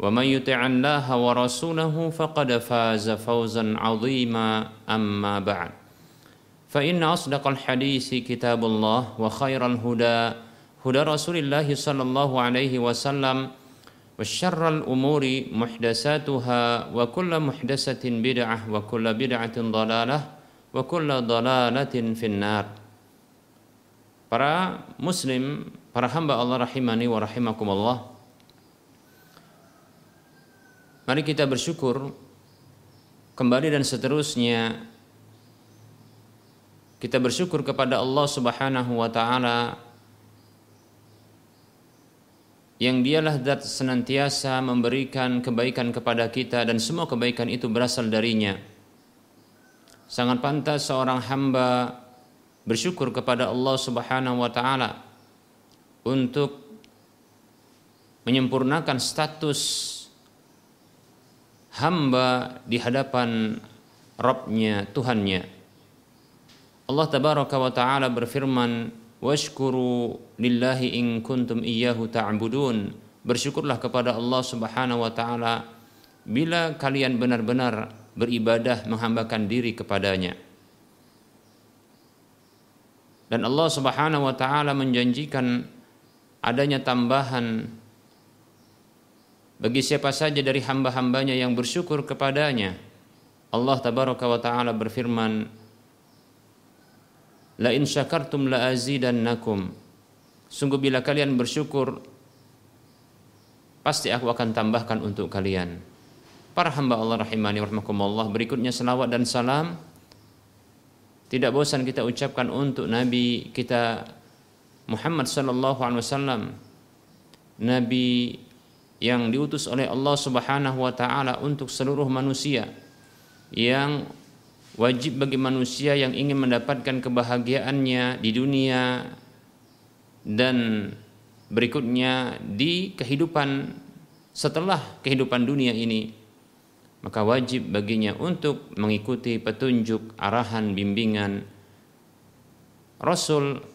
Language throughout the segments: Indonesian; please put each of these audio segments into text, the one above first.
ومن يطع الله ورسوله فقد فاز فوزا عظيما اما بعد فان اصدق الحديث كتاب الله وخير الهدى هدى رسول الله صلى الله عليه وسلم وشر الأمور محدثاتها وكل محدثة بدعة وكل بدعة ضلالة وكل ضلالة في النار Para muslim, para hamba Allah rahimani wa rahimakumullah Mari kita bersyukur kembali dan seterusnya kita bersyukur kepada Allah Subhanahu wa taala yang dialah zat senantiasa memberikan kebaikan kepada kita dan semua kebaikan itu berasal darinya. Sangat pantas seorang hamba bersyukur kepada Allah Subhanahu wa taala untuk menyempurnakan status hamba di hadapan Rabbnya, Tuhannya. Allah Tabaraka wa Ta'ala berfirman, Washkuru lillahi in kuntum iyyahu ta'budun. Bersyukurlah kepada Allah Subhanahu wa taala bila kalian benar-benar beribadah menghambakan diri kepadanya. Dan Allah Subhanahu wa taala menjanjikan adanya tambahan bagi siapa saja dari hamba-hambanya yang bersyukur kepadanya. Allah tabaraka wa taala berfirman, La in syakartum la azidannakum. Sungguh bila kalian bersyukur pasti aku akan tambahkan untuk kalian. Para hamba Allah rahimani warahmatullah berikutnya selawat dan salam tidak bosan kita ucapkan untuk Nabi kita Muhammad sallallahu alaihi wasallam Nabi yang diutus oleh Allah Subhanahu wa taala untuk seluruh manusia yang wajib bagi manusia yang ingin mendapatkan kebahagiaannya di dunia dan berikutnya di kehidupan setelah kehidupan dunia ini maka wajib baginya untuk mengikuti petunjuk arahan bimbingan Rasul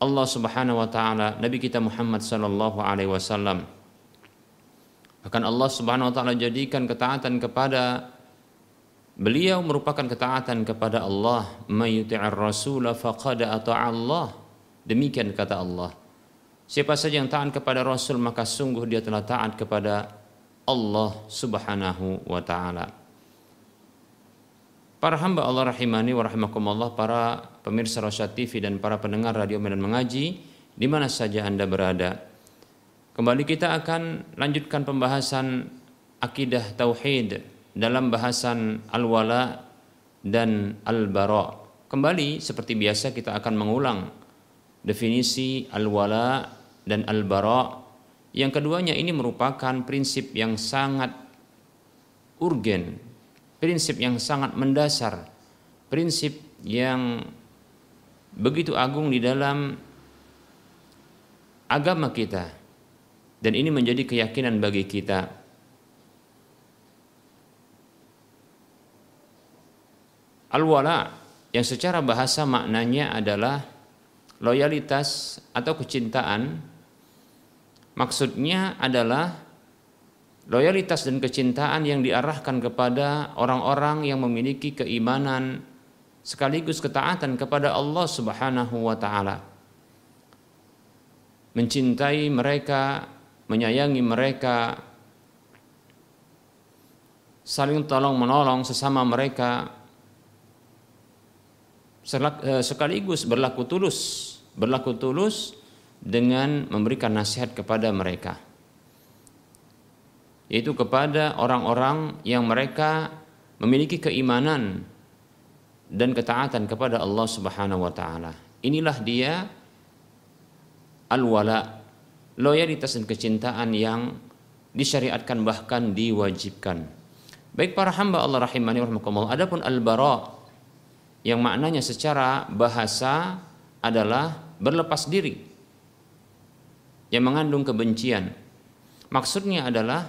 Allah Subhanahu wa taala Nabi kita Muhammad sallallahu alaihi wasallam akan Allah Subhanahu wa taala jadikan ketaatan kepada Beliau merupakan ketaatan kepada Allah, mayyuti'ir rasul faqad ata'a Allah. Demikian kata Allah. Siapa saja yang taat kepada Rasul maka sungguh dia telah taat kepada Allah Subhanahu wa taala. Para hamba Allah rahimani wa rahimakumullah, para pemirsa Rasyad TV dan para pendengar radio Medan Mengaji di mana saja Anda berada. Kembali kita akan lanjutkan pembahasan akidah tauhid dalam bahasan al-wala dan al-bara. Kembali seperti biasa kita akan mengulang definisi al-wala dan al-bara. Yang keduanya ini merupakan prinsip yang sangat urgen, prinsip yang sangat mendasar, prinsip yang begitu agung di dalam agama kita. Dan ini menjadi keyakinan bagi kita Al-wala yang secara bahasa maknanya adalah loyalitas atau kecintaan maksudnya adalah loyalitas dan kecintaan yang diarahkan kepada orang-orang yang memiliki keimanan sekaligus ketaatan kepada Allah Subhanahu wa taala. Mencintai mereka, menyayangi mereka, saling tolong menolong sesama mereka eh, sekaligus berlaku tulus, berlaku tulus dengan memberikan nasihat kepada mereka. Yaitu kepada orang-orang yang mereka memiliki keimanan dan ketaatan kepada Allah Subhanahu wa taala. Inilah dia al-wala, loyalitas dan kecintaan yang disyariatkan bahkan diwajibkan. Baik para hamba Allah rahimani rahimakumullah. Adapun al-bara yang maknanya secara bahasa adalah berlepas diri yang mengandung kebencian. Maksudnya adalah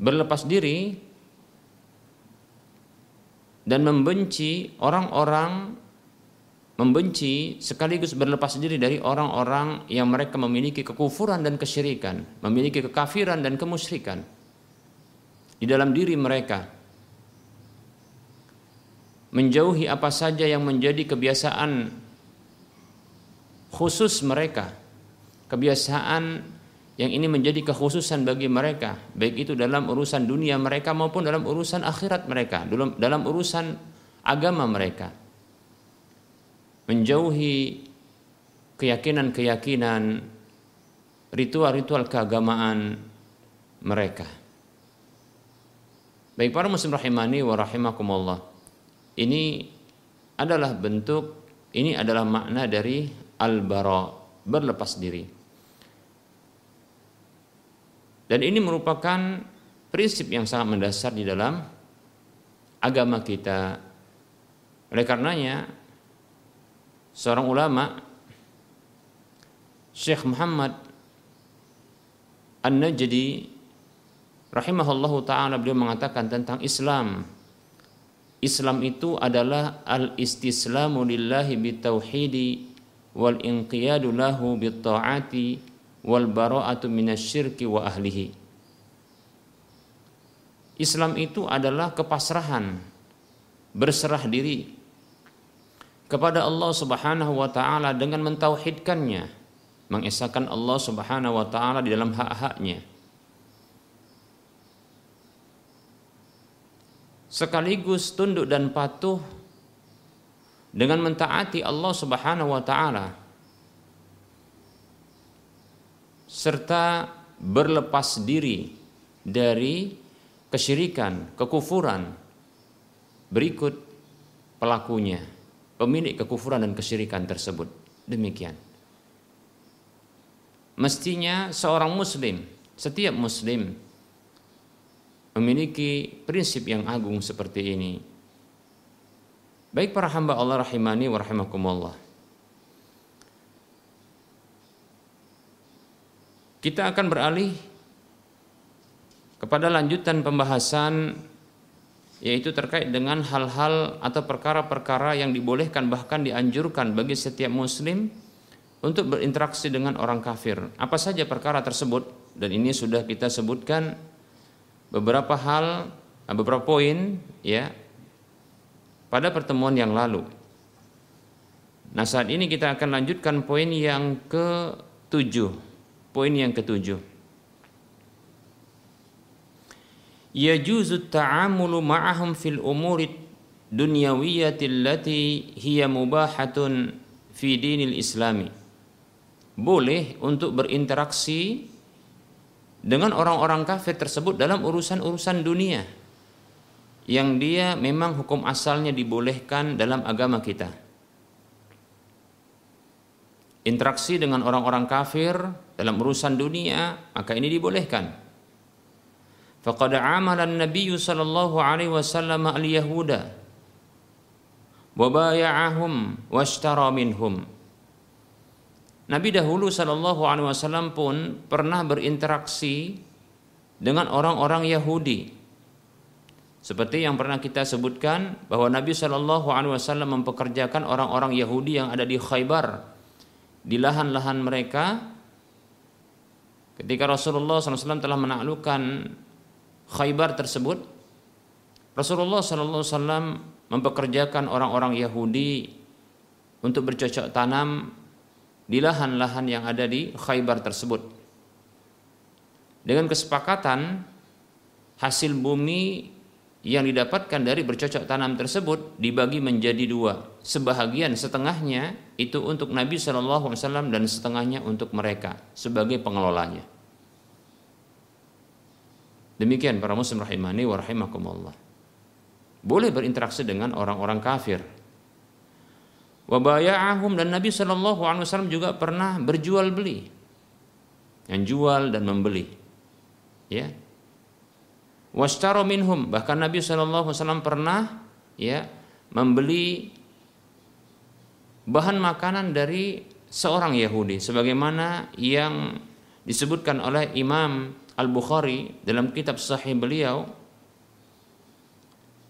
berlepas diri dan membenci orang-orang membenci sekaligus berlepas diri dari orang-orang yang mereka memiliki kekufuran dan kesyirikan, memiliki kekafiran dan kemusyrikan di dalam diri mereka. Menjauhi apa saja yang menjadi kebiasaan khusus mereka, kebiasaan yang ini menjadi kekhususan bagi mereka, baik itu dalam urusan dunia mereka maupun dalam urusan akhirat mereka, dalam dalam urusan agama mereka. Menjauhi keyakinan-keyakinan ritual-ritual keagamaan mereka. Baik para muslim rahimani wa rahimakumullah. Ini adalah bentuk ini adalah makna dari al-bara, berlepas diri. Dan ini merupakan prinsip yang sangat mendasar di dalam agama kita. Oleh karenanya, seorang ulama Syekh Muhammad An-Najdi rahimahullahu taala beliau mengatakan tentang Islam. Islam itu adalah al-istislamu lillahi bitauhidi wal inqiyadu lahu bitta'ati wal bara'atu minasyirki wa ahlihi. Islam itu adalah kepasrahan, berserah diri kepada Allah Subhanahu wa taala dengan mentauhidkannya, mengesahkan Allah Subhanahu wa taala di dalam hak-haknya. Sekaligus tunduk dan patuh dengan mentaati Allah Subhanahu wa taala serta berlepas diri dari kesyirikan, kekufuran berikut pelakunya, pemilik kekufuran dan kesyirikan tersebut. Demikian. Mestinya seorang muslim, setiap muslim memiliki prinsip yang agung seperti ini. Baik para hamba Allah rahimani wa rahimakumullah. Kita akan beralih kepada lanjutan pembahasan yaitu terkait dengan hal-hal atau perkara-perkara yang dibolehkan bahkan dianjurkan bagi setiap muslim untuk berinteraksi dengan orang kafir. Apa saja perkara tersebut? Dan ini sudah kita sebutkan beberapa hal, beberapa poin ya pada pertemuan yang lalu. Nah, saat ini kita akan lanjutkan poin yang ke-7 Poin yang ketujuh. Yajuzu ta'amulu ma'ahum fil umuri dunyawiyyati allati hiya mubahatun fi dinil islami. Boleh untuk berinteraksi dengan orang-orang kafir tersebut dalam urusan-urusan dunia yang dia memang hukum asalnya dibolehkan dalam agama kita interaksi dengan orang-orang kafir dalam urusan dunia, maka ini dibolehkan. Faqad amala an-nabiy sallallahu alaihi wasallam al-yahuda wa bay'ahum washtara minhum. Nabi dahulu sallallahu alaihi wasallam pun pernah berinteraksi dengan orang-orang Yahudi Seperti yang pernah kita sebutkan bahwa Nabi Shallallahu Alaihi Wasallam mempekerjakan orang-orang Yahudi yang ada di Khaybar di lahan-lahan mereka ketika Rasulullah SAW telah menaklukkan Khaybar tersebut Rasulullah SAW mempekerjakan orang-orang Yahudi untuk bercocok tanam di lahan-lahan yang ada di Khaybar tersebut dengan kesepakatan hasil bumi yang didapatkan dari bercocok tanam tersebut dibagi menjadi dua. Sebahagian setengahnya itu untuk Nabi Wasallam dan setengahnya untuk mereka sebagai pengelolanya. Demikian para muslim rahimani wa rahimakumullah. Boleh berinteraksi dengan orang-orang kafir. Wabaya'ahum dan Nabi Wasallam juga pernah berjual beli, yang jual dan membeli, ya Washtaro minhum bahkan Nabi SAW pernah ya membeli bahan makanan dari seorang Yahudi sebagaimana yang disebutkan oleh Imam Al-Bukhari dalam kitab sahih beliau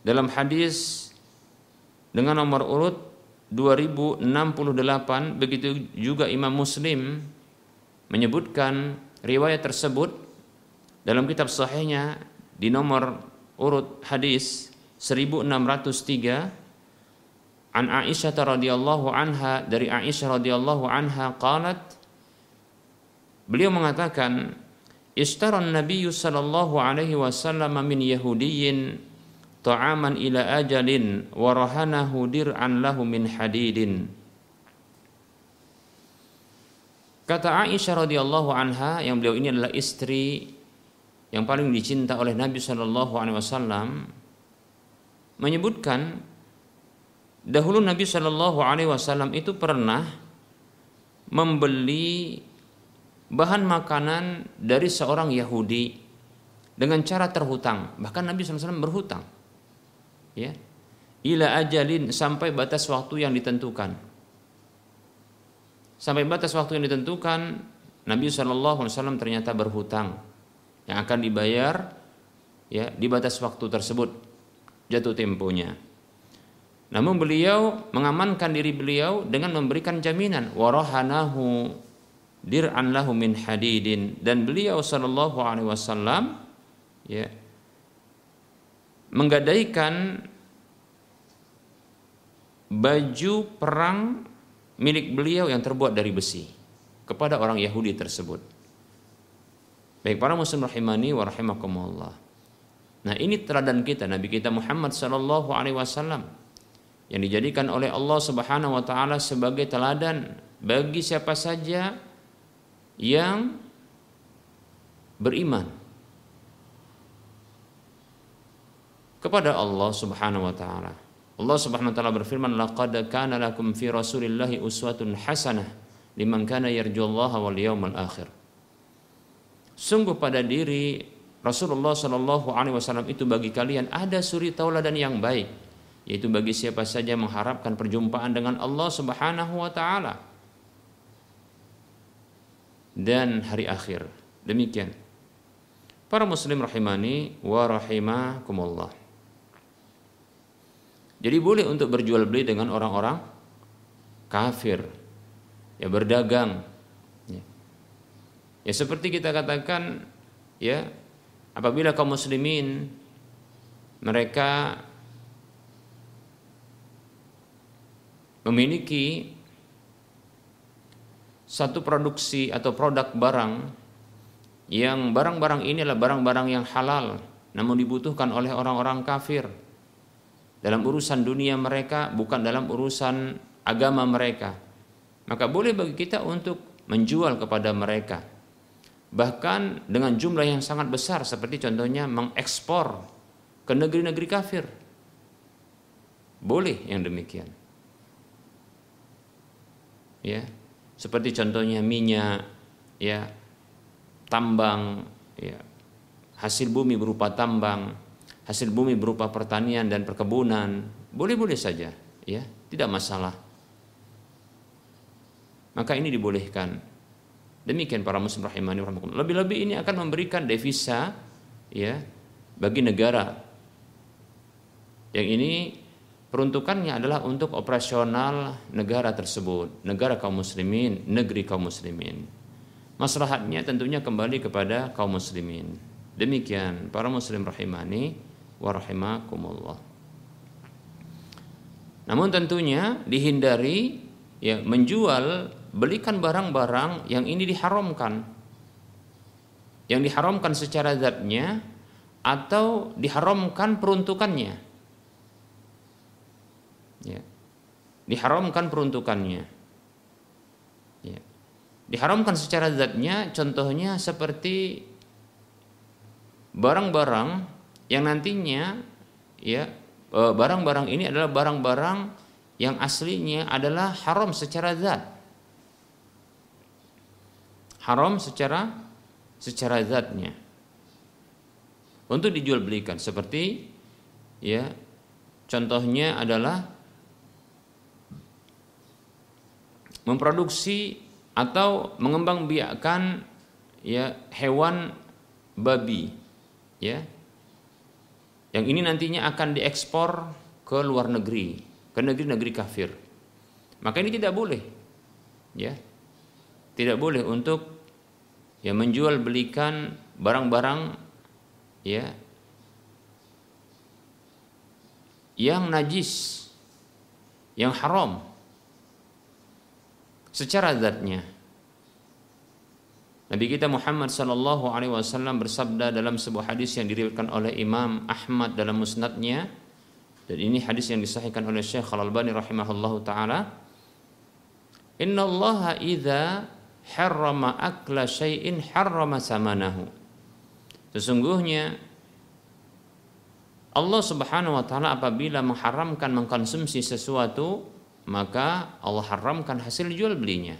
dalam hadis dengan nomor urut 2068 begitu juga Imam Muslim menyebutkan riwayat tersebut dalam kitab sahihnya di nomor urut hadis 1603 an Aisyah radhiyallahu anha dari Aisyah radhiyallahu anha qalat beliau mengatakan Ishtaran Nabi sallallahu alaihi wasallam min Yahudiyyin ta'aman ila ajalin wa rahanahu dir'an lahu min hadidin. Kata Aisyah radhiyallahu anha yang beliau ini adalah istri yang paling dicinta oleh Nabi Shallallahu Alaihi Wasallam menyebutkan dahulu Nabi Shallallahu Alaihi Wasallam itu pernah membeli bahan makanan dari seorang Yahudi dengan cara terhutang. Bahkan Nabi SAW berhutang. Ya. Ila ajalin sampai batas waktu yang ditentukan. Sampai batas waktu yang ditentukan Nabi SAW ternyata berhutang yang akan dibayar ya di batas waktu tersebut jatuh temponya. Namun beliau mengamankan diri beliau dengan memberikan jaminan warahanahu dir'an lahu min hadidin dan beliau sallallahu alaihi wasallam ya menggadaikan baju perang milik beliau yang terbuat dari besi kepada orang Yahudi tersebut. Baik para muslim rahimani wa rahimakumullah. Nah, ini teladan kita Nabi kita Muhammad sallallahu alaihi wasallam yang dijadikan oleh Allah Subhanahu wa taala sebagai teladan bagi siapa saja yang beriman kepada Allah Subhanahu wa taala. Allah Subhanahu wa taala berfirman, "Laqad kana lakum fi Rasulillahi uswatun hasanah liman kana yarjullaha wal yawmal akhir." Sungguh pada diri Rasulullah Shallallahu Alaihi Wasallam itu bagi kalian ada suri tauladan yang baik, yaitu bagi siapa saja mengharapkan perjumpaan dengan Allah Subhanahu Wa Taala dan hari akhir. Demikian. Para muslim rahimani wa rahimakumullah. Jadi boleh untuk berjual beli dengan orang-orang kafir. Ya berdagang, Ya seperti kita katakan ya apabila kaum muslimin mereka memiliki satu produksi atau produk barang yang barang-barang ini adalah barang-barang yang halal namun dibutuhkan oleh orang-orang kafir dalam urusan dunia mereka bukan dalam urusan agama mereka maka boleh bagi kita untuk menjual kepada mereka bahkan dengan jumlah yang sangat besar seperti contohnya mengekspor ke negeri-negeri kafir. Boleh yang demikian. Ya, seperti contohnya minyak, ya, tambang, ya, hasil bumi berupa tambang, hasil bumi berupa pertanian dan perkebunan, boleh-boleh saja, ya, tidak masalah. Maka ini dibolehkan. Demikian para muslim rahimani Lebih-lebih ini akan memberikan devisa ya bagi negara. Yang ini peruntukannya adalah untuk operasional negara tersebut, negara kaum muslimin, negeri kaum muslimin. Maslahatnya tentunya kembali kepada kaum muslimin. Demikian para muslim rahimani wa rahimakumullah. Namun tentunya dihindari ya menjual belikan barang-barang yang ini diharamkan. Yang diharamkan secara zatnya atau diharamkan peruntukannya. Ya. Diharamkan peruntukannya. Ya. Diharamkan secara zatnya contohnya seperti barang-barang yang nantinya ya Eh, barang-barang ini adalah barang-barang yang aslinya adalah haram secara zat. Haram secara secara zatnya. Untuk dijual belikan seperti ya contohnya adalah memproduksi atau mengembang biakan ya hewan babi ya yang ini nantinya akan diekspor ke luar negeri, ke negeri-negeri kafir. Maka ini tidak boleh. Ya. Tidak boleh untuk ya menjual belikan barang-barang ya yang najis, yang haram secara zatnya. Nabi kita Muhammad sallallahu alaihi wasallam bersabda dalam sebuah hadis yang diriwayatkan oleh Imam Ahmad dalam musnadnya dan ini hadis yang disahihkan oleh Syekh Al-Albani rahimahullahu taala Inna Allah idza harrama akla syai'in harrama samanahu Sesungguhnya Allah Subhanahu wa taala apabila mengharamkan mengkonsumsi sesuatu maka Allah haramkan hasil jual belinya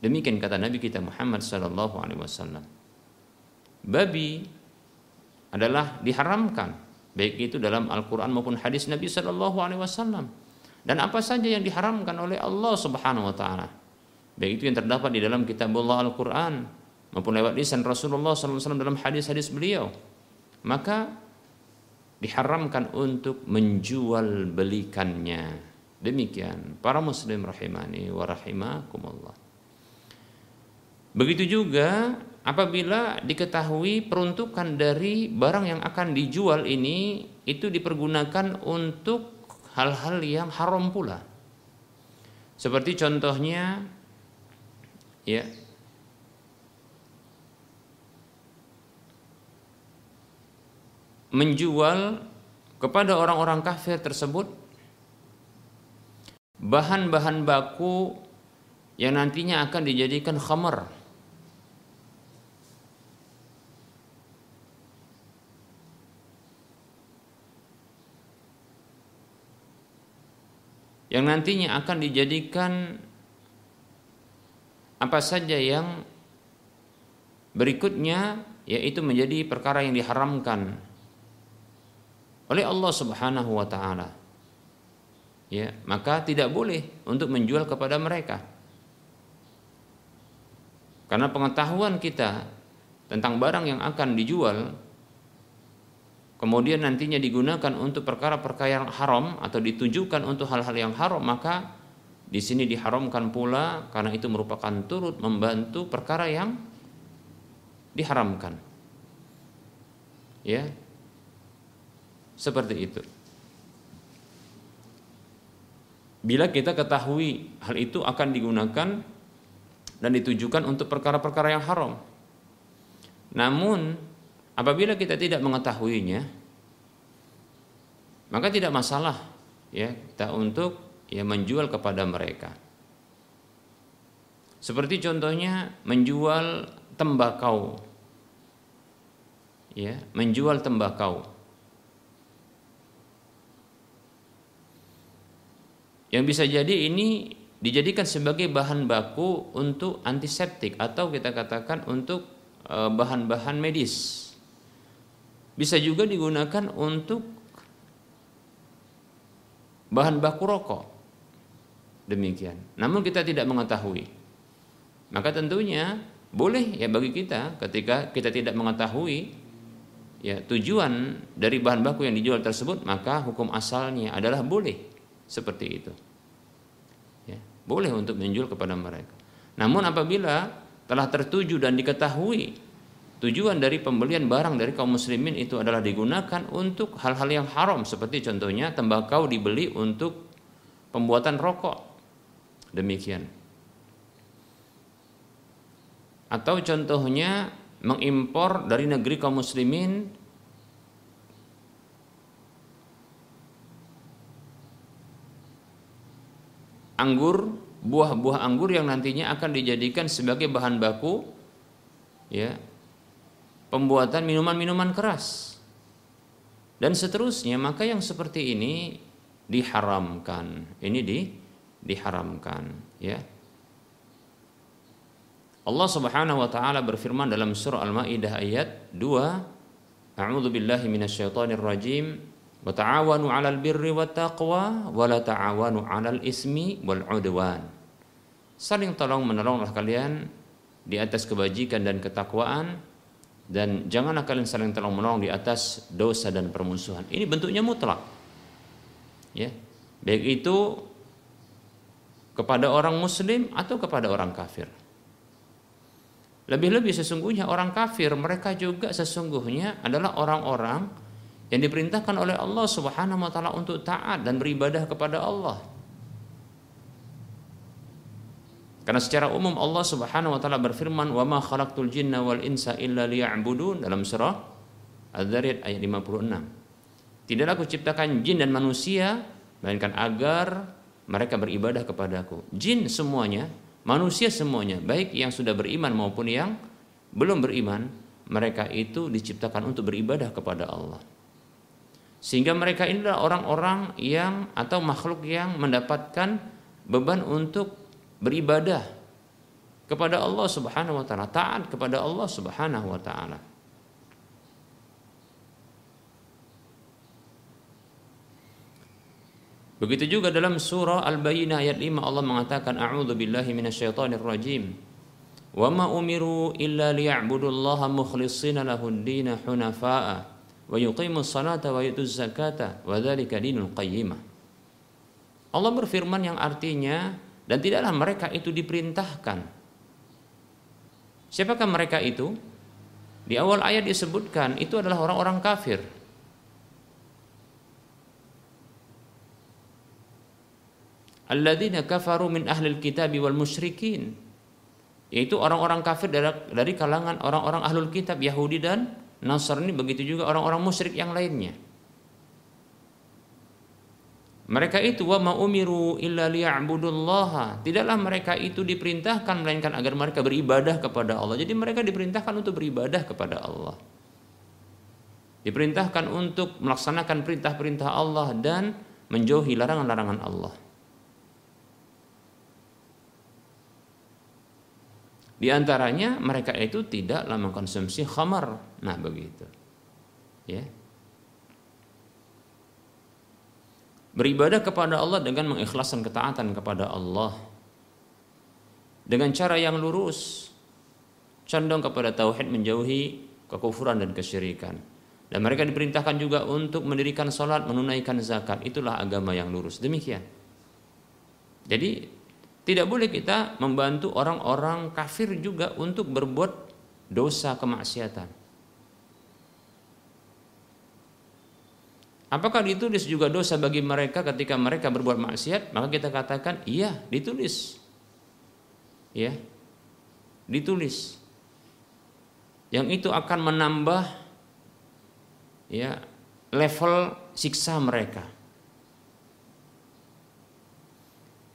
Demikian kata Nabi kita Muhammad sallallahu alaihi wasallam. Babi adalah diharamkan baik itu dalam Al-Qur'an maupun hadis Nabi sallallahu alaihi wasallam. Dan apa saja yang diharamkan oleh Allah Subhanahu wa taala. Baik itu yang terdapat di dalam kitab Allah Al-Qur'an maupun lewat lisan Rasulullah SAW dalam hadis-hadis beliau. Maka diharamkan untuk menjual belikannya. Demikian para muslim rahimani wa rahimakumullah. Begitu juga apabila diketahui peruntukan dari barang yang akan dijual ini itu dipergunakan untuk hal-hal yang haram pula. Seperti contohnya ya menjual kepada orang-orang kafir tersebut bahan-bahan baku yang nantinya akan dijadikan khamar yang nantinya akan dijadikan apa saja yang berikutnya yaitu menjadi perkara yang diharamkan oleh Allah Subhanahu wa taala. Ya, maka tidak boleh untuk menjual kepada mereka. Karena pengetahuan kita tentang barang yang akan dijual kemudian nantinya digunakan untuk perkara-perkara yang haram atau ditujukan untuk hal-hal yang haram maka di sini diharamkan pula karena itu merupakan turut membantu perkara yang diharamkan. Ya. Seperti itu. Bila kita ketahui hal itu akan digunakan dan ditujukan untuk perkara-perkara yang haram. Namun Apabila kita tidak mengetahuinya, maka tidak masalah ya kita untuk ya menjual kepada mereka. Seperti contohnya menjual tembakau. Ya, menjual tembakau. Yang bisa jadi ini dijadikan sebagai bahan baku untuk antiseptik atau kita katakan untuk eh, bahan-bahan medis bisa juga digunakan untuk bahan baku rokok. Demikian. Namun kita tidak mengetahui. Maka tentunya boleh ya bagi kita ketika kita tidak mengetahui ya tujuan dari bahan baku yang dijual tersebut maka hukum asalnya adalah boleh seperti itu. Ya, boleh untuk menjual kepada mereka. Namun apabila telah tertuju dan diketahui tujuan dari pembelian barang dari kaum muslimin itu adalah digunakan untuk hal-hal yang haram seperti contohnya tembakau dibeli untuk pembuatan rokok. Demikian. Atau contohnya mengimpor dari negeri kaum muslimin anggur, buah-buah anggur yang nantinya akan dijadikan sebagai bahan baku ya pembuatan minuman-minuman keras. Dan seterusnya maka yang seperti ini diharamkan. Ini di diharamkan ya. Allah Subhanahu wa taala berfirman dalam surah Al-Maidah ayat 2 A'udzu billahi minasyaitonir rajim wa ta'awanu 'alal birri wat taqwa wa la ta'awanu 'alal ismi wal 'udwan Saling tolong menolonglah kalian di atas kebajikan dan ketakwaan dan janganlah kalian saling tolong menolong di atas dosa dan permusuhan. Ini bentuknya mutlak. Ya. Baik itu kepada orang muslim atau kepada orang kafir. Lebih-lebih sesungguhnya orang kafir mereka juga sesungguhnya adalah orang-orang yang diperintahkan oleh Allah Subhanahu wa taala untuk taat dan beribadah kepada Allah. Karena secara umum Allah Subhanahu wa taala berfirman, "Wa ma khalaqtul jinna wal insa illa liya'budun" dalam surah Az-Zariyat ayat 56. Tidaklah aku ciptakan jin dan manusia melainkan agar mereka beribadah kepadaku. Jin semuanya manusia semuanya, baik yang sudah beriman maupun yang belum beriman, mereka itu diciptakan untuk beribadah kepada Allah. Sehingga mereka inilah orang-orang yang atau makhluk yang mendapatkan beban untuk beribadah kepada Allah Subhanahu wa taala, taat kepada Allah Subhanahu wa taala. Begitu juga dalam surah Al-Bayyinah ayat 5 Allah mengatakan a'udzu billahi minasyaitonir rajim. Wa ma umiru illa liya'budullaha mukhlishina lahud-din hunafa'a wa yuqimus salata wa yutuz zakata wa dzalika dinul qayyimah. Allah berfirman yang artinya dan tidaklah mereka itu diperintahkan. Siapakah mereka itu? Di awal ayat disebutkan itu adalah orang-orang kafir alladzina kafaru min ahlil kitabi wal musyrikin yaitu orang-orang kafir dari, dari kalangan orang-orang ahlul kitab Yahudi dan Nasrani begitu juga orang-orang musyrik yang lainnya mereka itu wa ma umiru illa. Tidaklah mereka itu diperintahkan melainkan agar mereka beribadah kepada Allah. Jadi mereka diperintahkan untuk beribadah kepada Allah. Diperintahkan untuk melaksanakan perintah-perintah Allah dan menjauhi larangan-larangan Allah. Di antaranya mereka itu tidaklah mengkonsumsi khamar. Nah, begitu. Ya. Beribadah kepada Allah dengan mengikhlaskan ketaatan kepada Allah. Dengan cara yang lurus. Condong kepada tauhid menjauhi kekufuran dan kesyirikan. Dan mereka diperintahkan juga untuk mendirikan sholat, menunaikan zakat. Itulah agama yang lurus. Demikian. Jadi tidak boleh kita membantu orang-orang kafir juga untuk berbuat dosa kemaksiatan. Apakah ditulis juga dosa bagi mereka ketika mereka berbuat maksiat? Maka kita katakan iya, ditulis. Ya. Ditulis. Yang itu akan menambah ya level siksa mereka.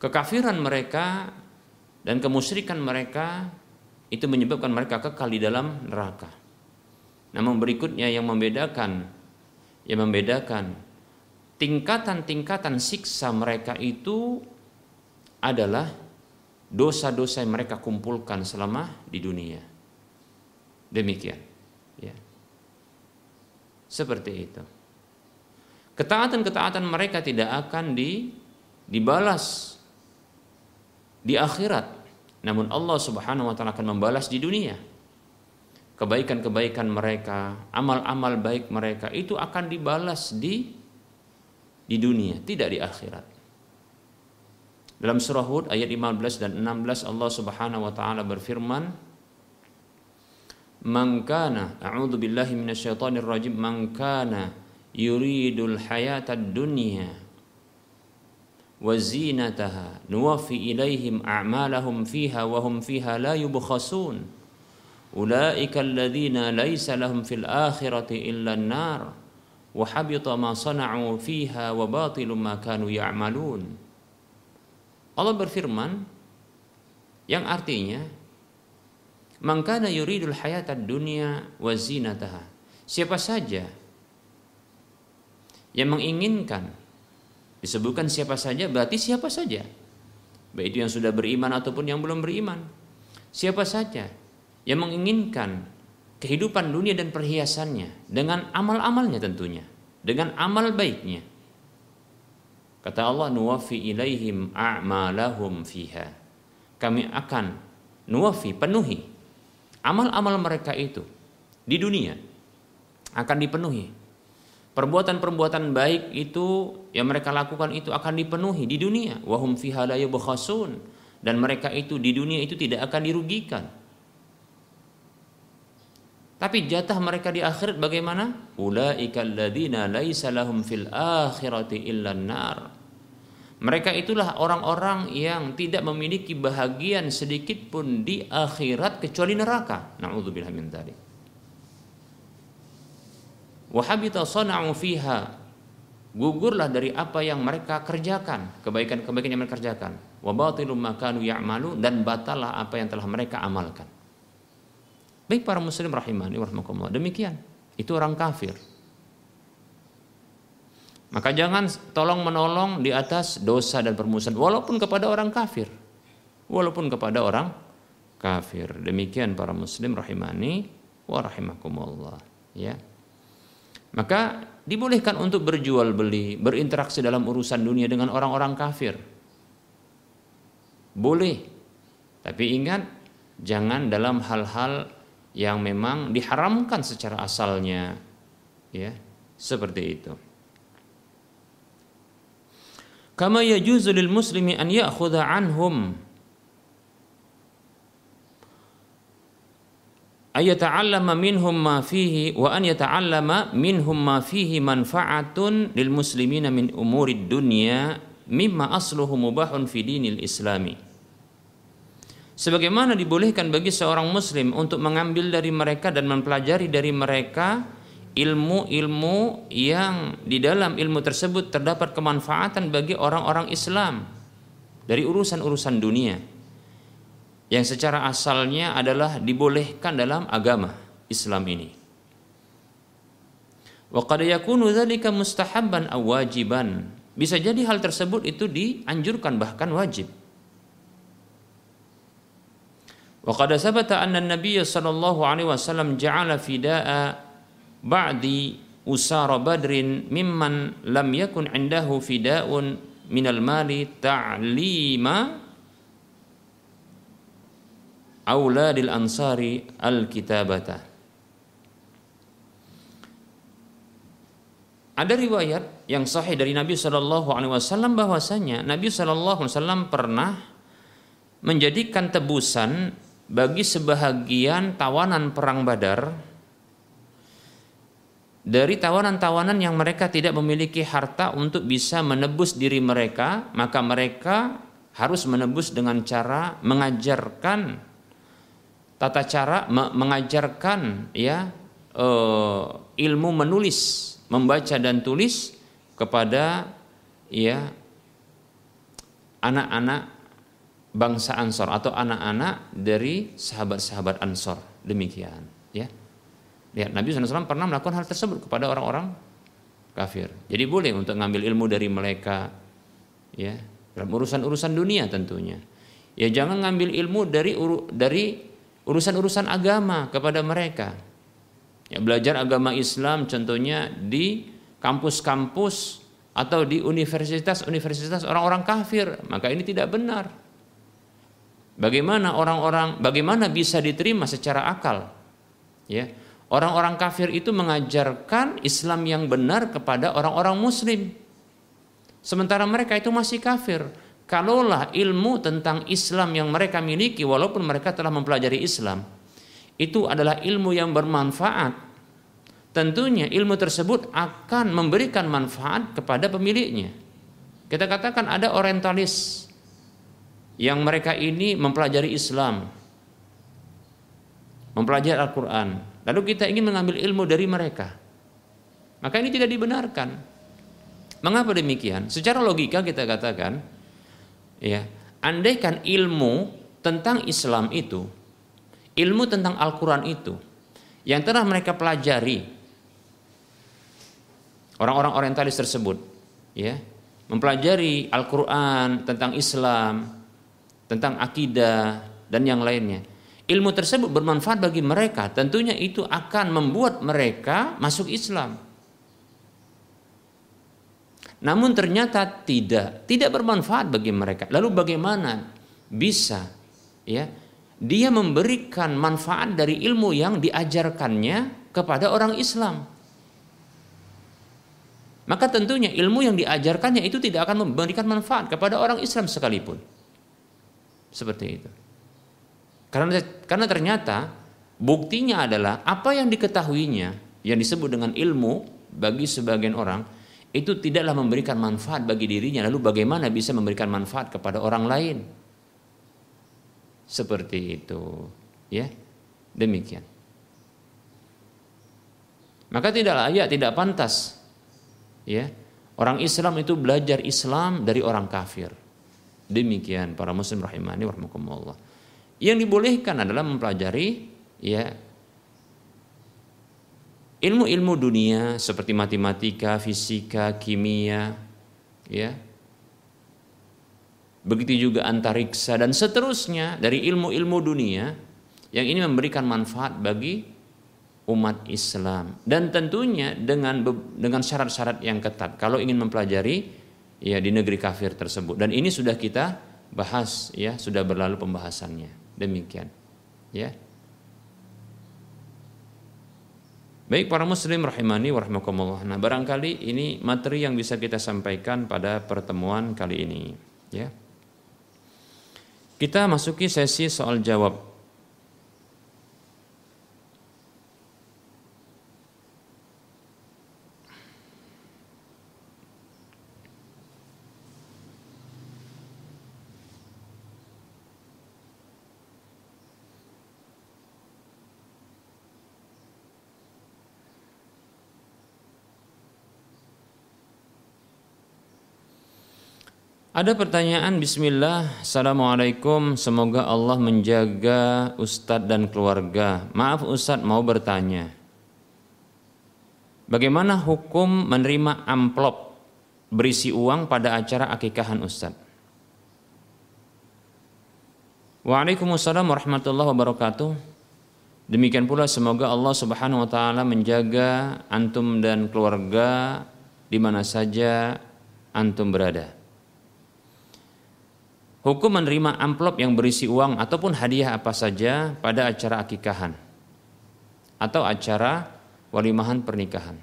Kekafiran mereka dan kemusyrikan mereka itu menyebabkan mereka kekal di dalam neraka. Namun berikutnya yang membedakan yang membedakan tingkatan-tingkatan siksa mereka itu adalah dosa-dosa yang mereka kumpulkan selama di dunia. Demikian. Ya. Seperti itu. Ketaatan-ketaatan mereka tidak akan di, dibalas di akhirat. Namun Allah Subhanahu wa taala akan membalas di dunia. kebaikan-kebaikan mereka, amal-amal baik mereka itu akan dibalas di di dunia, tidak di akhirat. Dalam surah Hud ayat 15 dan 16 Allah Subhanahu wa taala berfirman, "Man kana a'udzu billahi minasyaitonir rajim, man kana yuridul hayatad dunya a'malahum fiha wa hum fiha la yubkhasun." Ulaika alladhina laysa lahum fil akhirati illa an-nar wa habita ma sana'u fiha wa batilum ma kanu ya'malun. Allah berfirman yang artinya mangkana yuridul hayatad dunya wa zinataha. Siapa saja yang menginginkan disebutkan siapa saja berarti siapa saja. Baik itu yang sudah beriman ataupun yang belum beriman. Siapa saja yang menginginkan kehidupan dunia dan perhiasannya dengan amal-amalnya tentunya, dengan amal baiknya Kata Allah nuwafi ilaihim a'malahum fiha. Kami akan nuwafi penuhi amal-amal mereka itu di dunia akan dipenuhi. Perbuatan-perbuatan baik itu yang mereka lakukan itu akan dipenuhi di dunia. Wahum fiha dan mereka itu di dunia itu tidak akan dirugikan. Tapi jatah mereka di akhirat bagaimana? Lahum fil akhirati illa. Mereka itulah orang-orang yang tidak memiliki bahagian sedikit pun di akhirat kecuali neraka. Nauzubillah min dzalik. Wa habita sana'u fiha. Gugurlah dari apa yang mereka kerjakan, kebaikan-kebaikan yang mereka kerjakan. Wa batilum makanu ya'malu dan batalah apa yang telah mereka amalkan. Baik para muslim rahimani warahmatullah. Demikian. Itu orang kafir. Maka jangan tolong menolong di atas dosa dan permusuhan walaupun kepada orang kafir. Walaupun kepada orang kafir. Demikian para muslim rahimani wa rahimakumullah, ya. Maka dibolehkan untuk berjual beli, berinteraksi dalam urusan dunia dengan orang-orang kafir. Boleh. Tapi ingat jangan dalam hal-hal yang memang diharamkan secara asalnya. Ya, seperti itu. Kama yajuzu lil muslimi an ya'khudha anhum ayata'allama minhum ma fihi wa an yata'allama minhum ma fihi manfa'atun lil muslimina min umurid dunya mimma asluhu mubahun fi dinil islami. Sebagaimana dibolehkan bagi seorang muslim untuk mengambil dari mereka dan mempelajari dari mereka ilmu-ilmu yang di dalam ilmu tersebut terdapat kemanfaatan bagi orang-orang Islam dari urusan-urusan dunia yang secara asalnya adalah dibolehkan dalam agama Islam ini. Wa qad yakunu dzalika mustahabban aw wajiban. Bisa jadi hal tersebut itu dianjurkan bahkan wajib. Wa qad sabata anna an-nabiy sallallahu alaihi wasallam ja'ala fida'a ba'di usara badrin mimman lam yakun indahu fida'un minal mali ta'lima auladil ansari al-kitabata. Ada riwayat yang sahih dari Nabi Shallallahu Alaihi Wasallam bahwasanya Nabi Shallallahu Alaihi Wasallam pernah menjadikan tebusan bagi sebahagian tawanan perang Badar dari tawanan-tawanan yang mereka tidak memiliki harta untuk bisa menebus diri mereka, maka mereka harus menebus dengan cara mengajarkan tata cara mengajarkan ya uh, ilmu menulis, membaca dan tulis kepada ya anak-anak bangsa Ansor atau anak-anak dari sahabat-sahabat Ansor demikian ya Lihat Nabi SAW pernah melakukan hal tersebut kepada orang-orang kafir. Jadi boleh untuk ngambil ilmu dari mereka, ya dalam urusan-urusan dunia tentunya. Ya jangan ngambil ilmu dari dari urusan-urusan agama kepada mereka. Ya belajar agama Islam contohnya di kampus-kampus atau di universitas-universitas orang-orang kafir, maka ini tidak benar. Bagaimana orang-orang bagaimana bisa diterima secara akal Ya. Orang-orang kafir itu mengajarkan Islam yang benar kepada orang-orang muslim. Sementara mereka itu masih kafir. Kalaulah ilmu tentang Islam yang mereka miliki walaupun mereka telah mempelajari Islam itu adalah ilmu yang bermanfaat. Tentunya ilmu tersebut akan memberikan manfaat kepada pemiliknya. Kita katakan ada orientalis yang mereka ini mempelajari Islam, mempelajari Al-Quran. Lalu kita ingin mengambil ilmu dari mereka. Maka ini tidak dibenarkan. Mengapa demikian? Secara logika kita katakan, ya, andaikan ilmu tentang Islam itu, ilmu tentang Al-Quran itu, yang telah mereka pelajari, orang-orang orientalis tersebut, ya, mempelajari Al-Quran tentang Islam, tentang akidah dan yang lainnya ilmu tersebut bermanfaat bagi mereka, tentunya itu akan membuat mereka masuk Islam. Namun ternyata tidak, tidak bermanfaat bagi mereka. Lalu bagaimana bisa ya dia memberikan manfaat dari ilmu yang diajarkannya kepada orang Islam? Maka tentunya ilmu yang diajarkannya itu tidak akan memberikan manfaat kepada orang Islam sekalipun. Seperti itu. Karena karena ternyata buktinya adalah apa yang diketahuinya yang disebut dengan ilmu bagi sebagian orang itu tidaklah memberikan manfaat bagi dirinya. Lalu bagaimana bisa memberikan manfaat kepada orang lain? Seperti itu. Ya demikian. Maka tidak layak tidak pantas. Ya orang Islam itu belajar Islam dari orang kafir. Demikian para muslim rahimani warahmatullah. Yang dibolehkan adalah mempelajari ya ilmu-ilmu dunia seperti matematika, fisika, kimia, ya. Begitu juga antariksa dan seterusnya dari ilmu-ilmu dunia yang ini memberikan manfaat bagi umat Islam dan tentunya dengan dengan syarat-syarat yang ketat kalau ingin mempelajari ya di negeri kafir tersebut dan ini sudah kita bahas ya sudah berlalu pembahasannya. Demikian. Ya. Baik para muslim rahimani warahmatullah. Nah, barangkali ini materi yang bisa kita sampaikan pada pertemuan kali ini, ya. Kita masuki sesi soal jawab. Ada pertanyaan Bismillah. Assalamualaikum. Semoga Allah menjaga Ustadz dan keluarga. Maaf Ustadz mau bertanya. Bagaimana hukum menerima amplop Berisi uang pada acara akikahan Ustadz Waalaikumsalam warahmatullahi wabarakatuh. Demikian pula semoga Allah subhanahu wa ta'ala menjaga antum dan keluarga di mana saja antum berada. Hukum menerima amplop yang berisi uang ataupun hadiah apa saja pada acara akikahan atau acara walimahan pernikahan.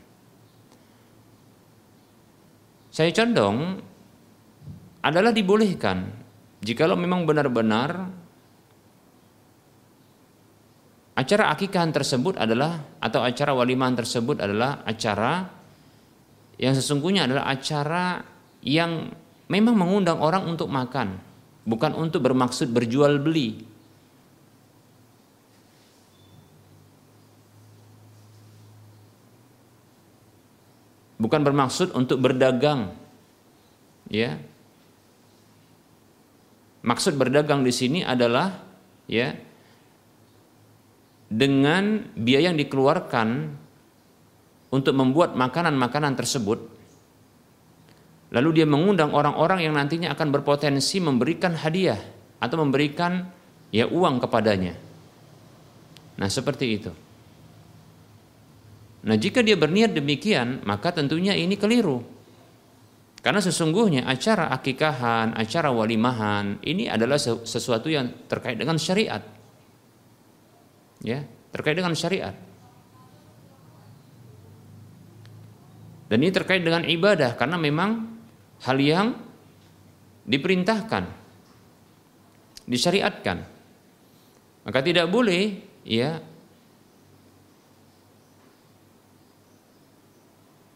Saya condong adalah dibolehkan jikalau memang benar-benar acara akikahan tersebut adalah atau acara walimahan tersebut adalah acara yang sesungguhnya adalah acara yang memang mengundang orang untuk makan bukan untuk bermaksud berjual beli. Bukan bermaksud untuk berdagang. Ya. Maksud berdagang di sini adalah ya dengan biaya yang dikeluarkan untuk membuat makanan-makanan tersebut Lalu dia mengundang orang-orang yang nantinya akan berpotensi memberikan hadiah atau memberikan ya uang kepadanya. Nah, seperti itu. Nah, jika dia berniat demikian, maka tentunya ini keliru. Karena sesungguhnya acara akikahan, acara walimahan ini adalah sesuatu yang terkait dengan syariat. Ya, terkait dengan syariat. Dan ini terkait dengan ibadah karena memang hal yang diperintahkan, disyariatkan. Maka tidak boleh ya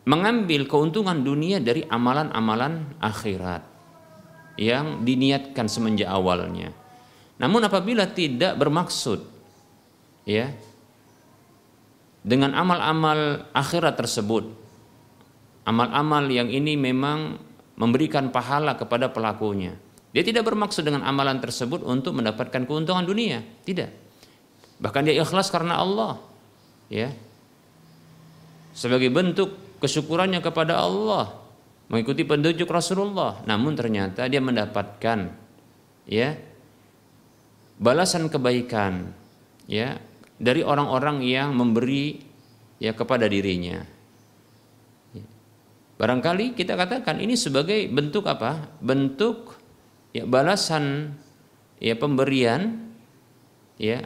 mengambil keuntungan dunia dari amalan-amalan akhirat yang diniatkan semenjak awalnya. Namun apabila tidak bermaksud ya dengan amal-amal akhirat tersebut amal-amal yang ini memang memberikan pahala kepada pelakunya. Dia tidak bermaksud dengan amalan tersebut untuk mendapatkan keuntungan dunia, tidak. Bahkan dia ikhlas karena Allah, ya. Sebagai bentuk kesyukurannya kepada Allah, mengikuti petunjuk Rasulullah, namun ternyata dia mendapatkan ya balasan kebaikan ya dari orang-orang yang memberi ya kepada dirinya Barangkali kita katakan ini sebagai bentuk apa? Bentuk ya balasan ya pemberian ya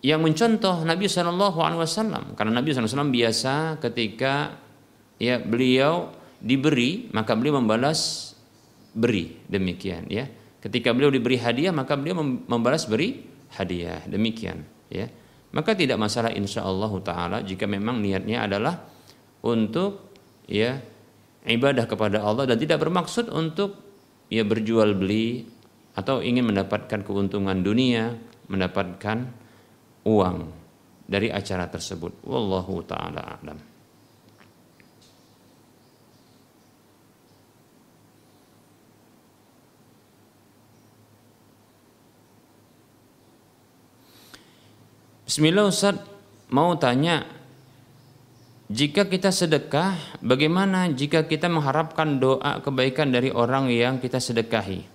yang mencontoh Nabi Shallallahu Alaihi Wasallam. Karena Nabi SAW biasa ketika ya beliau diberi maka beliau membalas beri. Demikian ya. Ketika beliau diberi hadiah maka beliau membalas beri hadiah. Demikian ya. Maka tidak masalah insya Allah taala jika memang niatnya adalah untuk ya ibadah kepada Allah dan tidak bermaksud untuk ya berjual beli atau ingin mendapatkan keuntungan dunia, mendapatkan uang dari acara tersebut. Wallahu taala a'lam. Bismillah Ustaz, mau tanya jika kita sedekah, bagaimana jika kita mengharapkan doa kebaikan dari orang yang kita sedekahi?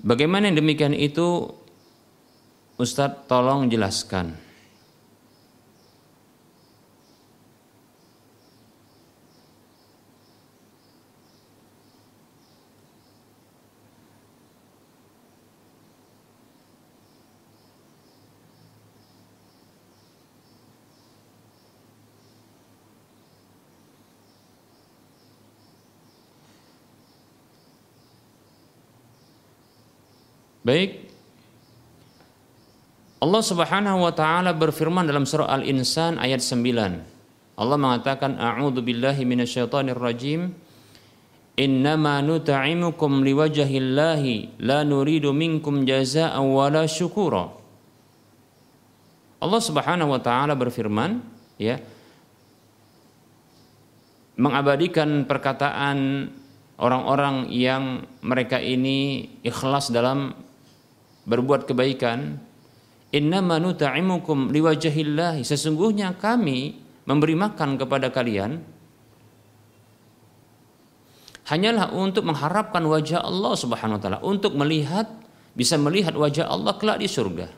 Bagaimana yang demikian itu Ustadz tolong jelaskan. Baik. Allah Subhanahu wa taala berfirman dalam surah Al-Insan ayat 9. Allah mengatakan a'udzu billahi minasyaitonir rajim. Innama nut'imukum liwajhillahi la nuridu minkum jazaa'an wala syukura. Allah Subhanahu wa taala berfirman, ya, mengabadikan perkataan orang-orang yang mereka ini ikhlas dalam berbuat kebaikan innama nut'imukum liwajhillah sesungguhnya kami memberi makan kepada kalian hanyalah untuk mengharapkan wajah Allah Subhanahu wa taala untuk melihat bisa melihat wajah Allah kelak di surga.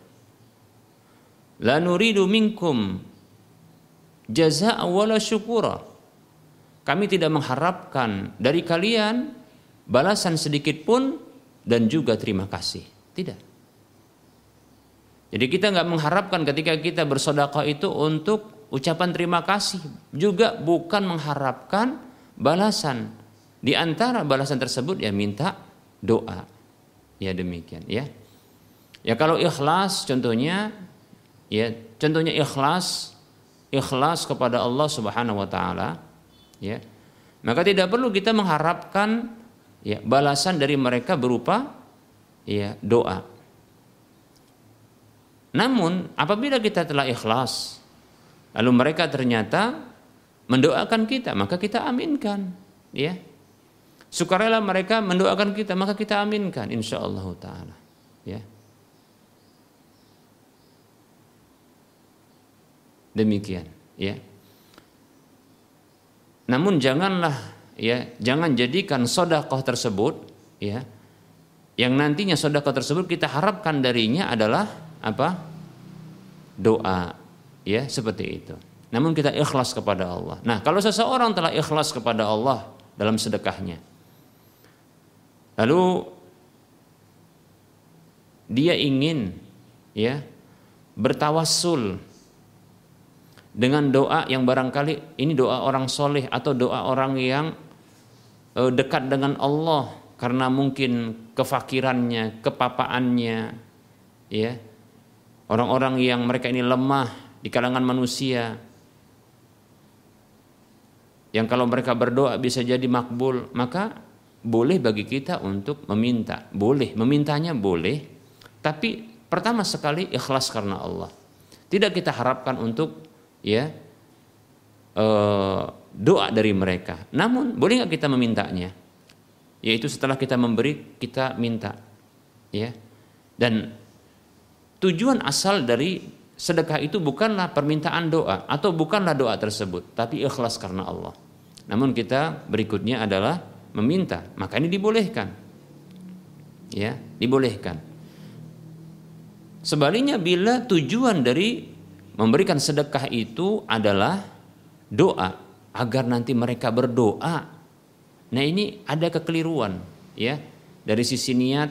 La nuridu minkum jazaa'a wala syukura. Kami tidak mengharapkan dari kalian balasan sedikit pun dan juga terima kasih. Tidak jadi kita nggak mengharapkan ketika kita bersodakoh itu untuk ucapan terima kasih. Juga bukan mengharapkan balasan. Di antara balasan tersebut ya minta doa. Ya demikian ya. Ya kalau ikhlas contohnya ya contohnya ikhlas ikhlas kepada Allah Subhanahu wa taala ya. Maka tidak perlu kita mengharapkan ya balasan dari mereka berupa ya doa namun apabila kita telah ikhlas, lalu mereka ternyata mendoakan kita, maka kita aminkan, ya. Sukarela mereka mendoakan kita, maka kita aminkan insya Allah taala, ya. Demikian, ya. Namun janganlah ya, jangan jadikan sodakoh tersebut, ya, yang nantinya sodakoh tersebut kita harapkan darinya adalah apa? Doa. Ya seperti itu. Namun kita ikhlas kepada Allah. Nah kalau seseorang telah ikhlas kepada Allah dalam sedekahnya lalu dia ingin ya bertawassul dengan doa yang barangkali ini doa orang soleh atau doa orang yang uh, dekat dengan Allah karena mungkin kefakirannya, kepapaannya, ya orang-orang yang mereka ini lemah di kalangan manusia, yang kalau mereka berdoa bisa jadi makbul, maka boleh bagi kita untuk meminta, boleh memintanya boleh, tapi pertama sekali ikhlas karena Allah. Tidak kita harapkan untuk ya uh, doa dari mereka. Namun boleh nggak kita memintanya? Yaitu setelah kita memberi kita minta, ya. Dan tujuan asal dari sedekah itu bukanlah permintaan doa atau bukanlah doa tersebut, tapi ikhlas karena Allah. Namun kita berikutnya adalah meminta, maka ini dibolehkan. Ya, dibolehkan. Sebaliknya bila tujuan dari memberikan sedekah itu adalah doa agar nanti mereka berdoa Nah ini ada kekeliruan ya dari sisi niat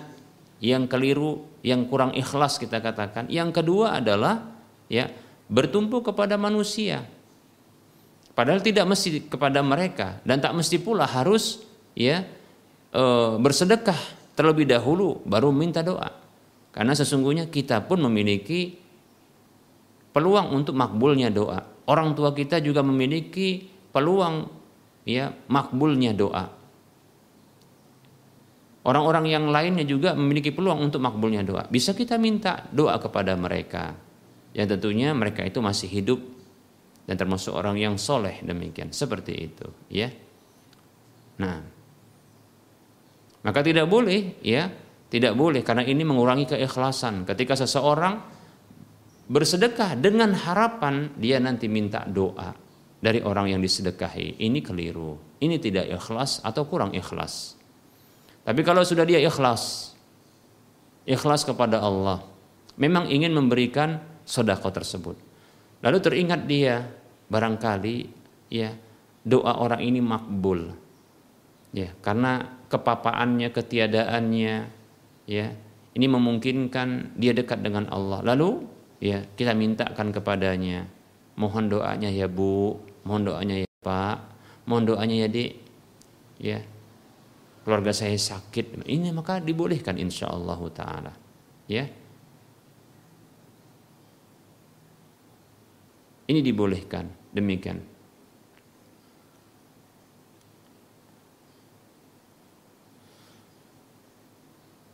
yang keliru, yang kurang ikhlas kita katakan. Yang kedua adalah ya bertumpu kepada manusia. Padahal tidak mesti kepada mereka dan tak mesti pula harus ya e, bersedekah terlebih dahulu baru minta doa. Karena sesungguhnya kita pun memiliki peluang untuk makbulnya doa. Orang tua kita juga memiliki peluang ya makbulnya doa. Orang-orang yang lainnya juga memiliki peluang untuk makbulnya doa. Bisa kita minta doa kepada mereka. Yang tentunya mereka itu masih hidup dan termasuk orang yang soleh demikian. Seperti itu, ya. Nah, maka tidak boleh, ya, tidak boleh karena ini mengurangi keikhlasan. Ketika seseorang bersedekah dengan harapan dia nanti minta doa dari orang yang disedekahi. Ini keliru. Ini tidak ikhlas atau kurang ikhlas. Tapi kalau sudah dia ikhlas, ikhlas kepada Allah, memang ingin memberikan sodako tersebut. Lalu teringat dia barangkali ya doa orang ini makbul. Ya, karena kepapaannya, ketiadaannya ya, ini memungkinkan dia dekat dengan Allah. Lalu ya kita mintakan kepadanya, mohon doanya ya Bu, mohon doanya ya Pak, mohon doanya ya Dek. Ya. Keluarga saya sakit. Ini maka dibolehkan insya Allah taala. Ya. Ini dibolehkan demikian.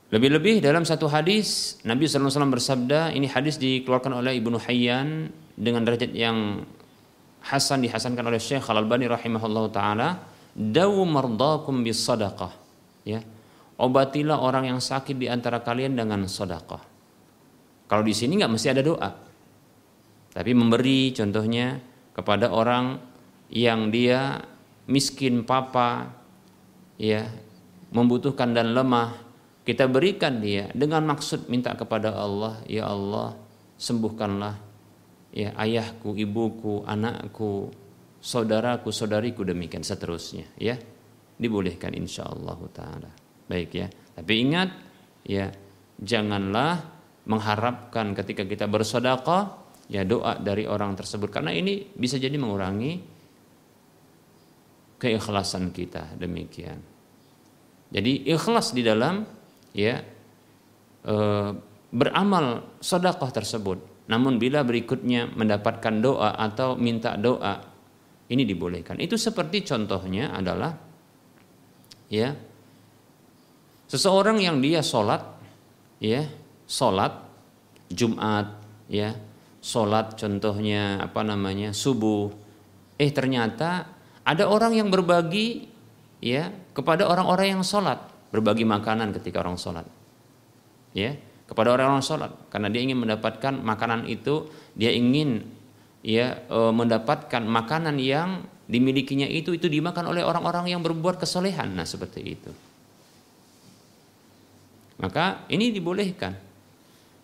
Lebih-lebih dalam satu hadis Nabi SAW bersabda, ini hadis dikeluarkan oleh Ibnu Hayyan dengan derajat yang Hasan dihasankan oleh Syekh Al-Albani rahimahullah taala, "Dawu mardakum bis sadaqah." Ya. Obatilah orang yang sakit di antara kalian dengan sedekah. Kalau di sini nggak mesti ada doa. Tapi memberi contohnya kepada orang yang dia miskin papa ya, membutuhkan dan lemah, kita berikan dia dengan maksud minta kepada Allah, ya Allah, sembuhkanlah ya ayahku, ibuku, anakku, saudaraku, saudariku demikian seterusnya ya. Dibolehkan insyaallah taala. Baik ya. Tapi ingat ya janganlah mengharapkan ketika kita bersedekah ya doa dari orang tersebut karena ini bisa jadi mengurangi keikhlasan kita demikian. Jadi ikhlas di dalam ya e, beramal sedekah tersebut namun bila berikutnya mendapatkan doa atau minta doa, ini dibolehkan. Itu seperti contohnya adalah ya seseorang yang dia sholat ya sholat Jumat ya sholat contohnya apa namanya subuh. Eh ternyata ada orang yang berbagi ya kepada orang-orang yang sholat. Berbagi makanan ketika orang sholat ya kepada orang-orang sholat. Karena dia ingin mendapatkan makanan itu dia ingin ya e, mendapatkan makanan yang dimilikinya itu itu dimakan oleh orang-orang yang berbuat kesolehan. Nah seperti itu. Maka ini dibolehkan.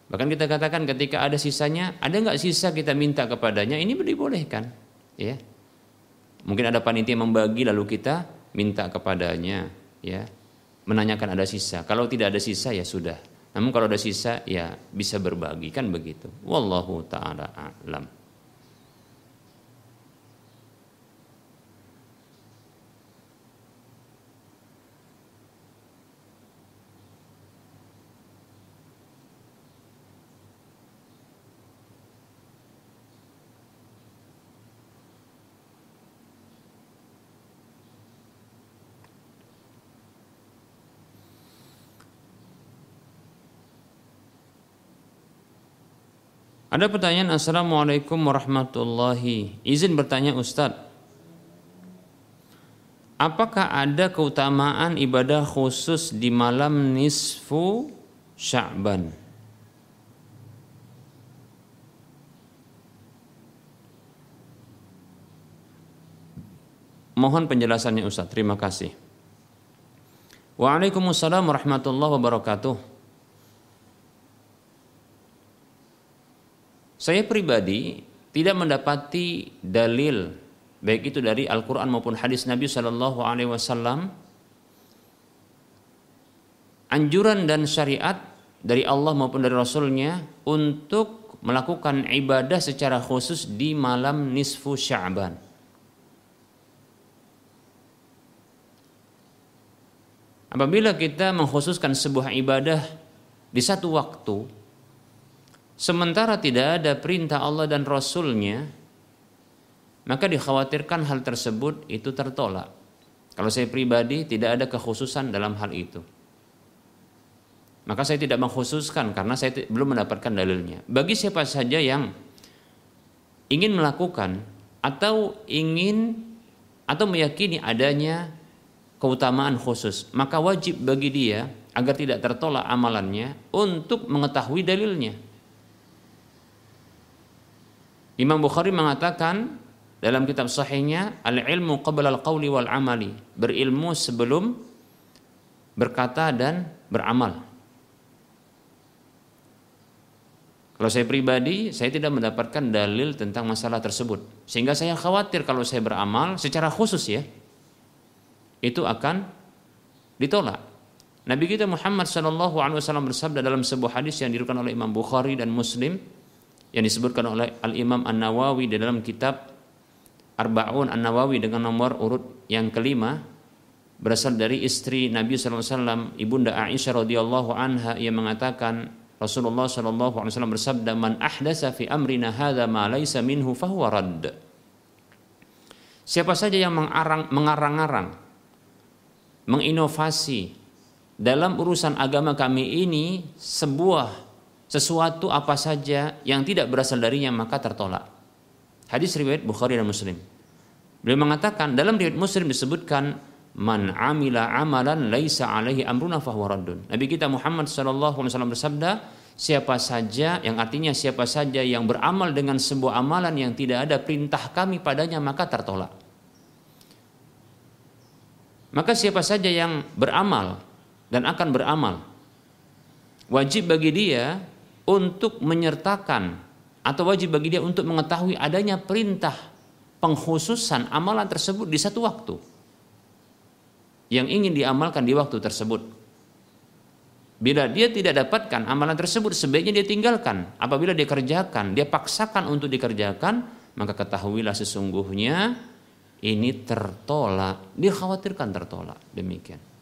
Bahkan kita katakan ketika ada sisanya ada nggak sisa kita minta kepadanya ini dibolehkan ya. Mungkin ada panitia membagi lalu kita minta kepadanya ya. Menanyakan ada sisa. Kalau tidak ada sisa ya sudah. Namun kalau ada sisa ya bisa berbagi kan begitu. Wallahu taala a'lam. Ada pertanyaan Assalamualaikum warahmatullahi Izin bertanya Ustadz Apakah ada keutamaan ibadah khusus di malam nisfu Sya'ban? Mohon penjelasannya Ustaz. Terima kasih. Waalaikumsalam warahmatullahi wabarakatuh. Saya pribadi tidak mendapati dalil baik itu dari Al-Qur'an maupun hadis Nabi Shallallahu alaihi wasallam anjuran dan syariat dari Allah maupun dari Rasulnya untuk melakukan ibadah secara khusus di malam nisfu Sya'ban. Apabila kita mengkhususkan sebuah ibadah di satu waktu, sementara tidak ada perintah Allah dan Rasulnya maka dikhawatirkan hal tersebut itu tertolak. Kalau saya pribadi tidak ada kekhususan dalam hal itu. Maka saya tidak mengkhususkan karena saya belum mendapatkan dalilnya. Bagi siapa saja yang ingin melakukan atau ingin atau meyakini adanya keutamaan khusus maka wajib bagi dia agar tidak tertolak amalannya untuk mengetahui dalilnya Imam Bukhari mengatakan dalam kitab sahihnya al-ilmu qabla al-qawli wal amali berilmu sebelum berkata dan beramal. Kalau saya pribadi saya tidak mendapatkan dalil tentang masalah tersebut. Sehingga saya khawatir kalau saya beramal secara khusus ya itu akan ditolak. Nabi kita Muhammad Shallallahu Alaihi Wasallam bersabda dalam sebuah hadis yang diriwayatkan oleh Imam Bukhari dan Muslim yang disebutkan oleh Al-Imam An-Nawawi di dalam kitab Arba'un An-Nawawi dengan nomor urut yang kelima berasal dari istri Nabi SAW ibunda Aisyah radhiyallahu anha yang mengatakan Rasulullah SAW bersabda man ahdasa fi amrina hadza ma laisa minhu fahuwa radd Siapa saja yang mengarang mengarang-arang menginovasi dalam urusan agama kami ini sebuah sesuatu apa saja yang tidak berasal darinya maka tertolak. Hadis riwayat Bukhari dan Muslim. Beliau mengatakan dalam riwayat Muslim disebutkan man amila amalan laisa alaihi amruna fahuwa raddun. Nabi kita Muhammad sallallahu alaihi wasallam bersabda, siapa saja yang artinya siapa saja yang beramal dengan sebuah amalan yang tidak ada perintah kami padanya maka tertolak. Maka siapa saja yang beramal dan akan beramal wajib bagi dia untuk menyertakan atau wajib bagi dia untuk mengetahui adanya perintah pengkhususan amalan tersebut di satu waktu yang ingin diamalkan di waktu tersebut. Bila dia tidak dapatkan amalan tersebut, sebaiknya dia tinggalkan. Apabila dia kerjakan, dia paksakan untuk dikerjakan, maka ketahuilah sesungguhnya ini tertolak. Dia khawatirkan tertolak. Demikian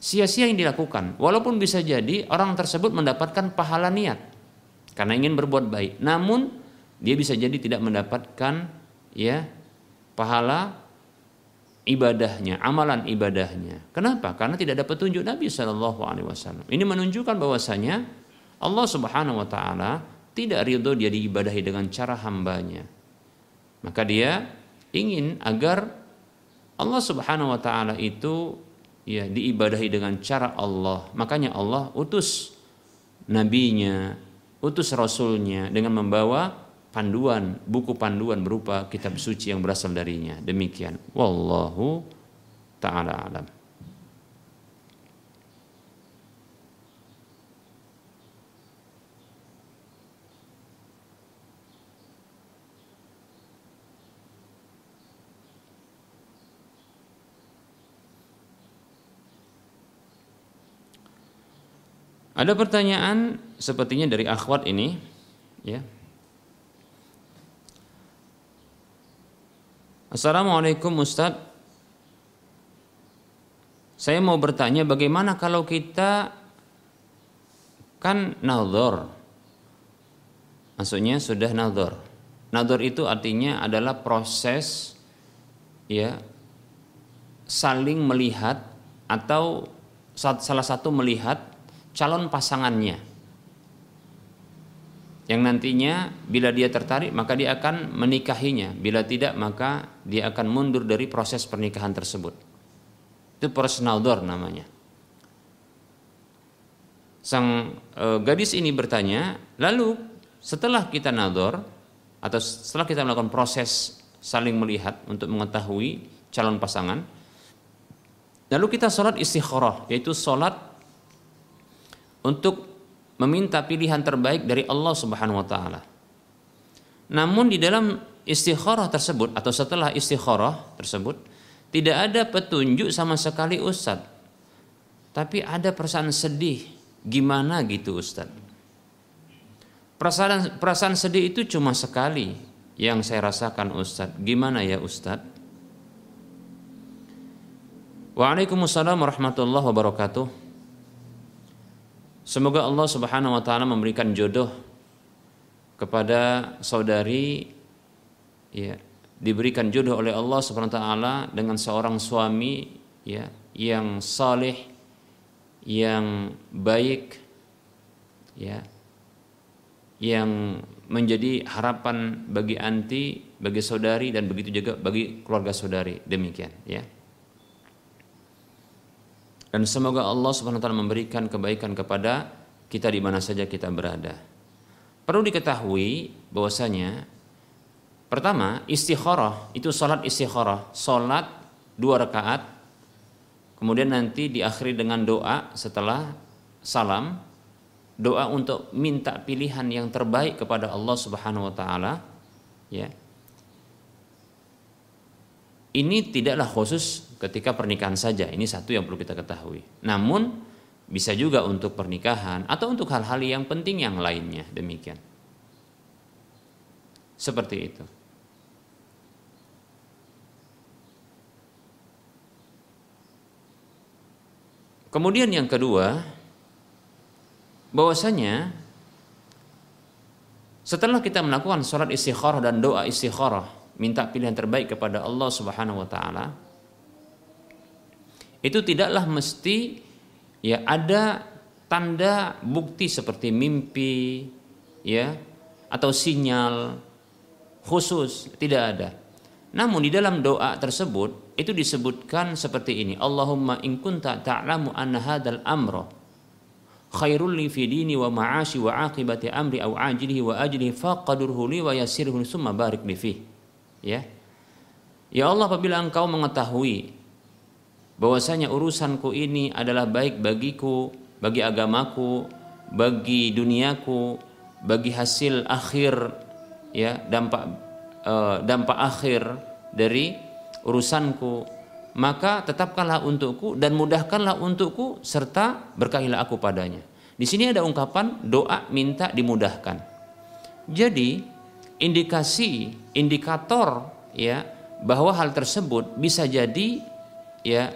sia-sia yang dilakukan. Walaupun bisa jadi orang tersebut mendapatkan pahala niat karena ingin berbuat baik. Namun dia bisa jadi tidak mendapatkan ya pahala ibadahnya, amalan ibadahnya. Kenapa? Karena tidak ada petunjuk Nabi Shallallahu Alaihi Wasallam. Ini menunjukkan bahwasanya Allah Subhanahu Wa Taala tidak ridho dia diibadahi dengan cara hambanya. Maka dia ingin agar Allah Subhanahu Wa Taala itu ya diibadahi dengan cara Allah. Makanya Allah utus nabinya, utus rasulnya dengan membawa panduan, buku panduan berupa kitab suci yang berasal darinya. Demikian. Wallahu taala alam. Ada pertanyaan sepertinya dari akhwat ini, ya. Assalamualaikum Ustadz. Saya mau bertanya bagaimana kalau kita kan nador. Maksudnya sudah nador. Nador itu artinya adalah proses ya saling melihat atau salah satu melihat calon pasangannya. Yang nantinya bila dia tertarik maka dia akan menikahinya. Bila tidak maka dia akan mundur dari proses pernikahan tersebut. Itu proses naldor namanya. Sang e, gadis ini bertanya lalu setelah kita naldor atau setelah kita melakukan proses saling melihat untuk mengetahui calon pasangan lalu kita sholat istikharah yaitu sholat untuk meminta pilihan terbaik dari Allah Subhanahu wa taala. Namun di dalam istikharah tersebut atau setelah istikharah tersebut tidak ada petunjuk sama sekali Ustadz. Tapi ada perasaan sedih. Gimana gitu Ustadz? Perasaan, perasaan sedih itu cuma sekali yang saya rasakan Ustadz. Gimana ya Ustadz? Waalaikumsalam warahmatullahi wabarakatuh. Semoga Allah Subhanahu wa taala memberikan jodoh kepada saudari ya diberikan jodoh oleh Allah Subhanahu wa taala dengan seorang suami ya yang saleh yang baik ya yang menjadi harapan bagi anti, bagi saudari dan begitu juga bagi keluarga saudari. Demikian ya. Dan semoga Allah Subhanahu wa taala memberikan kebaikan kepada kita di mana saja kita berada. Perlu diketahui bahwasanya pertama istikharah itu salat istikharah, salat dua rakaat kemudian nanti diakhiri dengan doa setelah salam. Doa untuk minta pilihan yang terbaik kepada Allah Subhanahu wa taala ya. Ini tidaklah khusus ketika pernikahan saja. Ini satu yang perlu kita ketahui. Namun bisa juga untuk pernikahan atau untuk hal-hal yang penting yang lainnya demikian. Seperti itu. Kemudian yang kedua, bahwasanya setelah kita melakukan sholat istikharah dan doa istikharah minta pilihan terbaik kepada Allah Subhanahu wa taala itu tidaklah mesti ya ada tanda bukti seperti mimpi ya atau sinyal khusus. Tidak ada. Namun di dalam doa tersebut itu disebutkan seperti ini. Allahumma in kunta ta'lamu anna hadzal amra khairul li fi dini wa ma'ashi wa aqibati amri au ajlihi wa ajlihi faqadurhu li wa yassirhu summa barik li fihi ya. Ya Allah apabila engkau mengetahui bahwasanya urusanku ini adalah baik bagiku bagi agamaku bagi duniaku bagi hasil akhir ya dampak uh, dampak akhir dari urusanku maka tetapkanlah untukku dan mudahkanlah untukku serta berkahilah aku padanya. Di sini ada ungkapan doa minta dimudahkan. Jadi indikasi indikator ya bahwa hal tersebut bisa jadi ya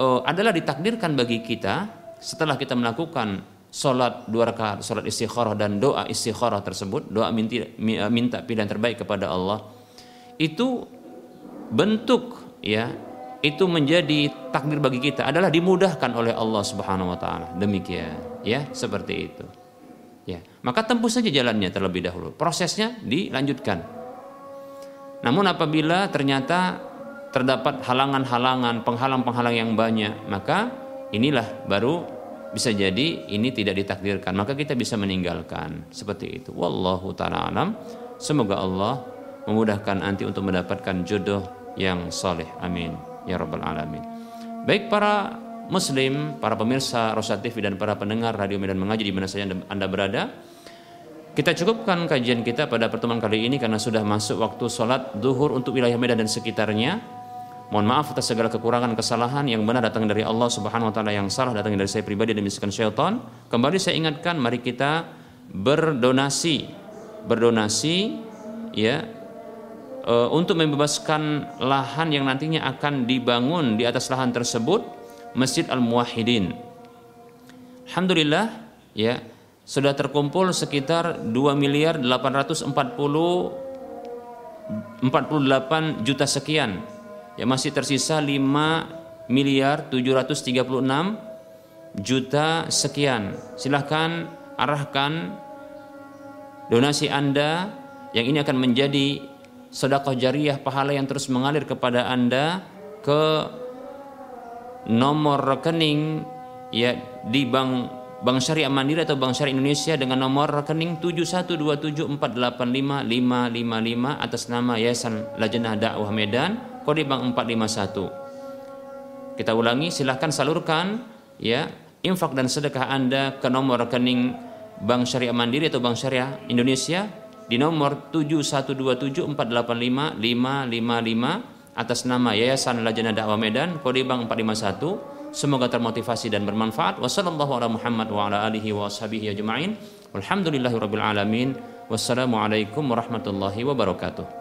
uh, adalah ditakdirkan bagi kita setelah kita melakukan sholat dua rakaat sholat istikharah dan doa istikharah tersebut doa minta, eh, minta pilihan terbaik kepada Allah itu bentuk ya itu menjadi takdir bagi kita adalah dimudahkan oleh Allah Subhanahu wa taala demikian ya seperti itu Ya, maka tempuh saja jalannya terlebih dahulu. Prosesnya dilanjutkan. Namun apabila ternyata terdapat halangan-halangan, penghalang-penghalang yang banyak, maka inilah baru bisa jadi ini tidak ditakdirkan, maka kita bisa meninggalkan seperti itu. Wallahu taala alam. Semoga Allah memudahkan anti untuk mendapatkan jodoh yang soleh. Amin. Ya rabbal alamin. Baik para Muslim, para pemirsa Rosa TV dan para pendengar Radio Medan Mengaji di mana saja Anda berada. Kita cukupkan kajian kita pada pertemuan kali ini karena sudah masuk waktu sholat duhur untuk wilayah Medan dan sekitarnya. Mohon maaf atas segala kekurangan kesalahan yang benar datang dari Allah Subhanahu wa taala yang salah datang dari saya pribadi dan bisikan syaitan. Kembali saya ingatkan mari kita berdonasi berdonasi ya e, untuk membebaskan lahan yang nantinya akan dibangun di atas lahan tersebut Masjid Al Muwahhidin. Alhamdulillah ya sudah terkumpul sekitar 2 miliar 840 48 juta sekian ya masih tersisa 5 miliar 736 juta sekian. Silahkan arahkan donasi Anda yang ini akan menjadi sedekah jariah pahala yang terus mengalir kepada Anda ke nomor rekening ya di Bank Bank Syariah Mandiri atau Bank Syariah Indonesia dengan nomor rekening 7127488555 atas nama Yayasan Lajnah Dakwah Medan kode bank 451. Kita ulangi silahkan salurkan ya infak dan sedekah Anda ke nomor rekening Bank Syariah Mandiri atau Bank Syariah Indonesia di nomor 7127485555 atas nama Yayasan Lajnah Dakwah Medan kode bank 451. Semoga termotivasi dan bermanfaat. Wassalamualaikum warahmatullahi wabarakatuh.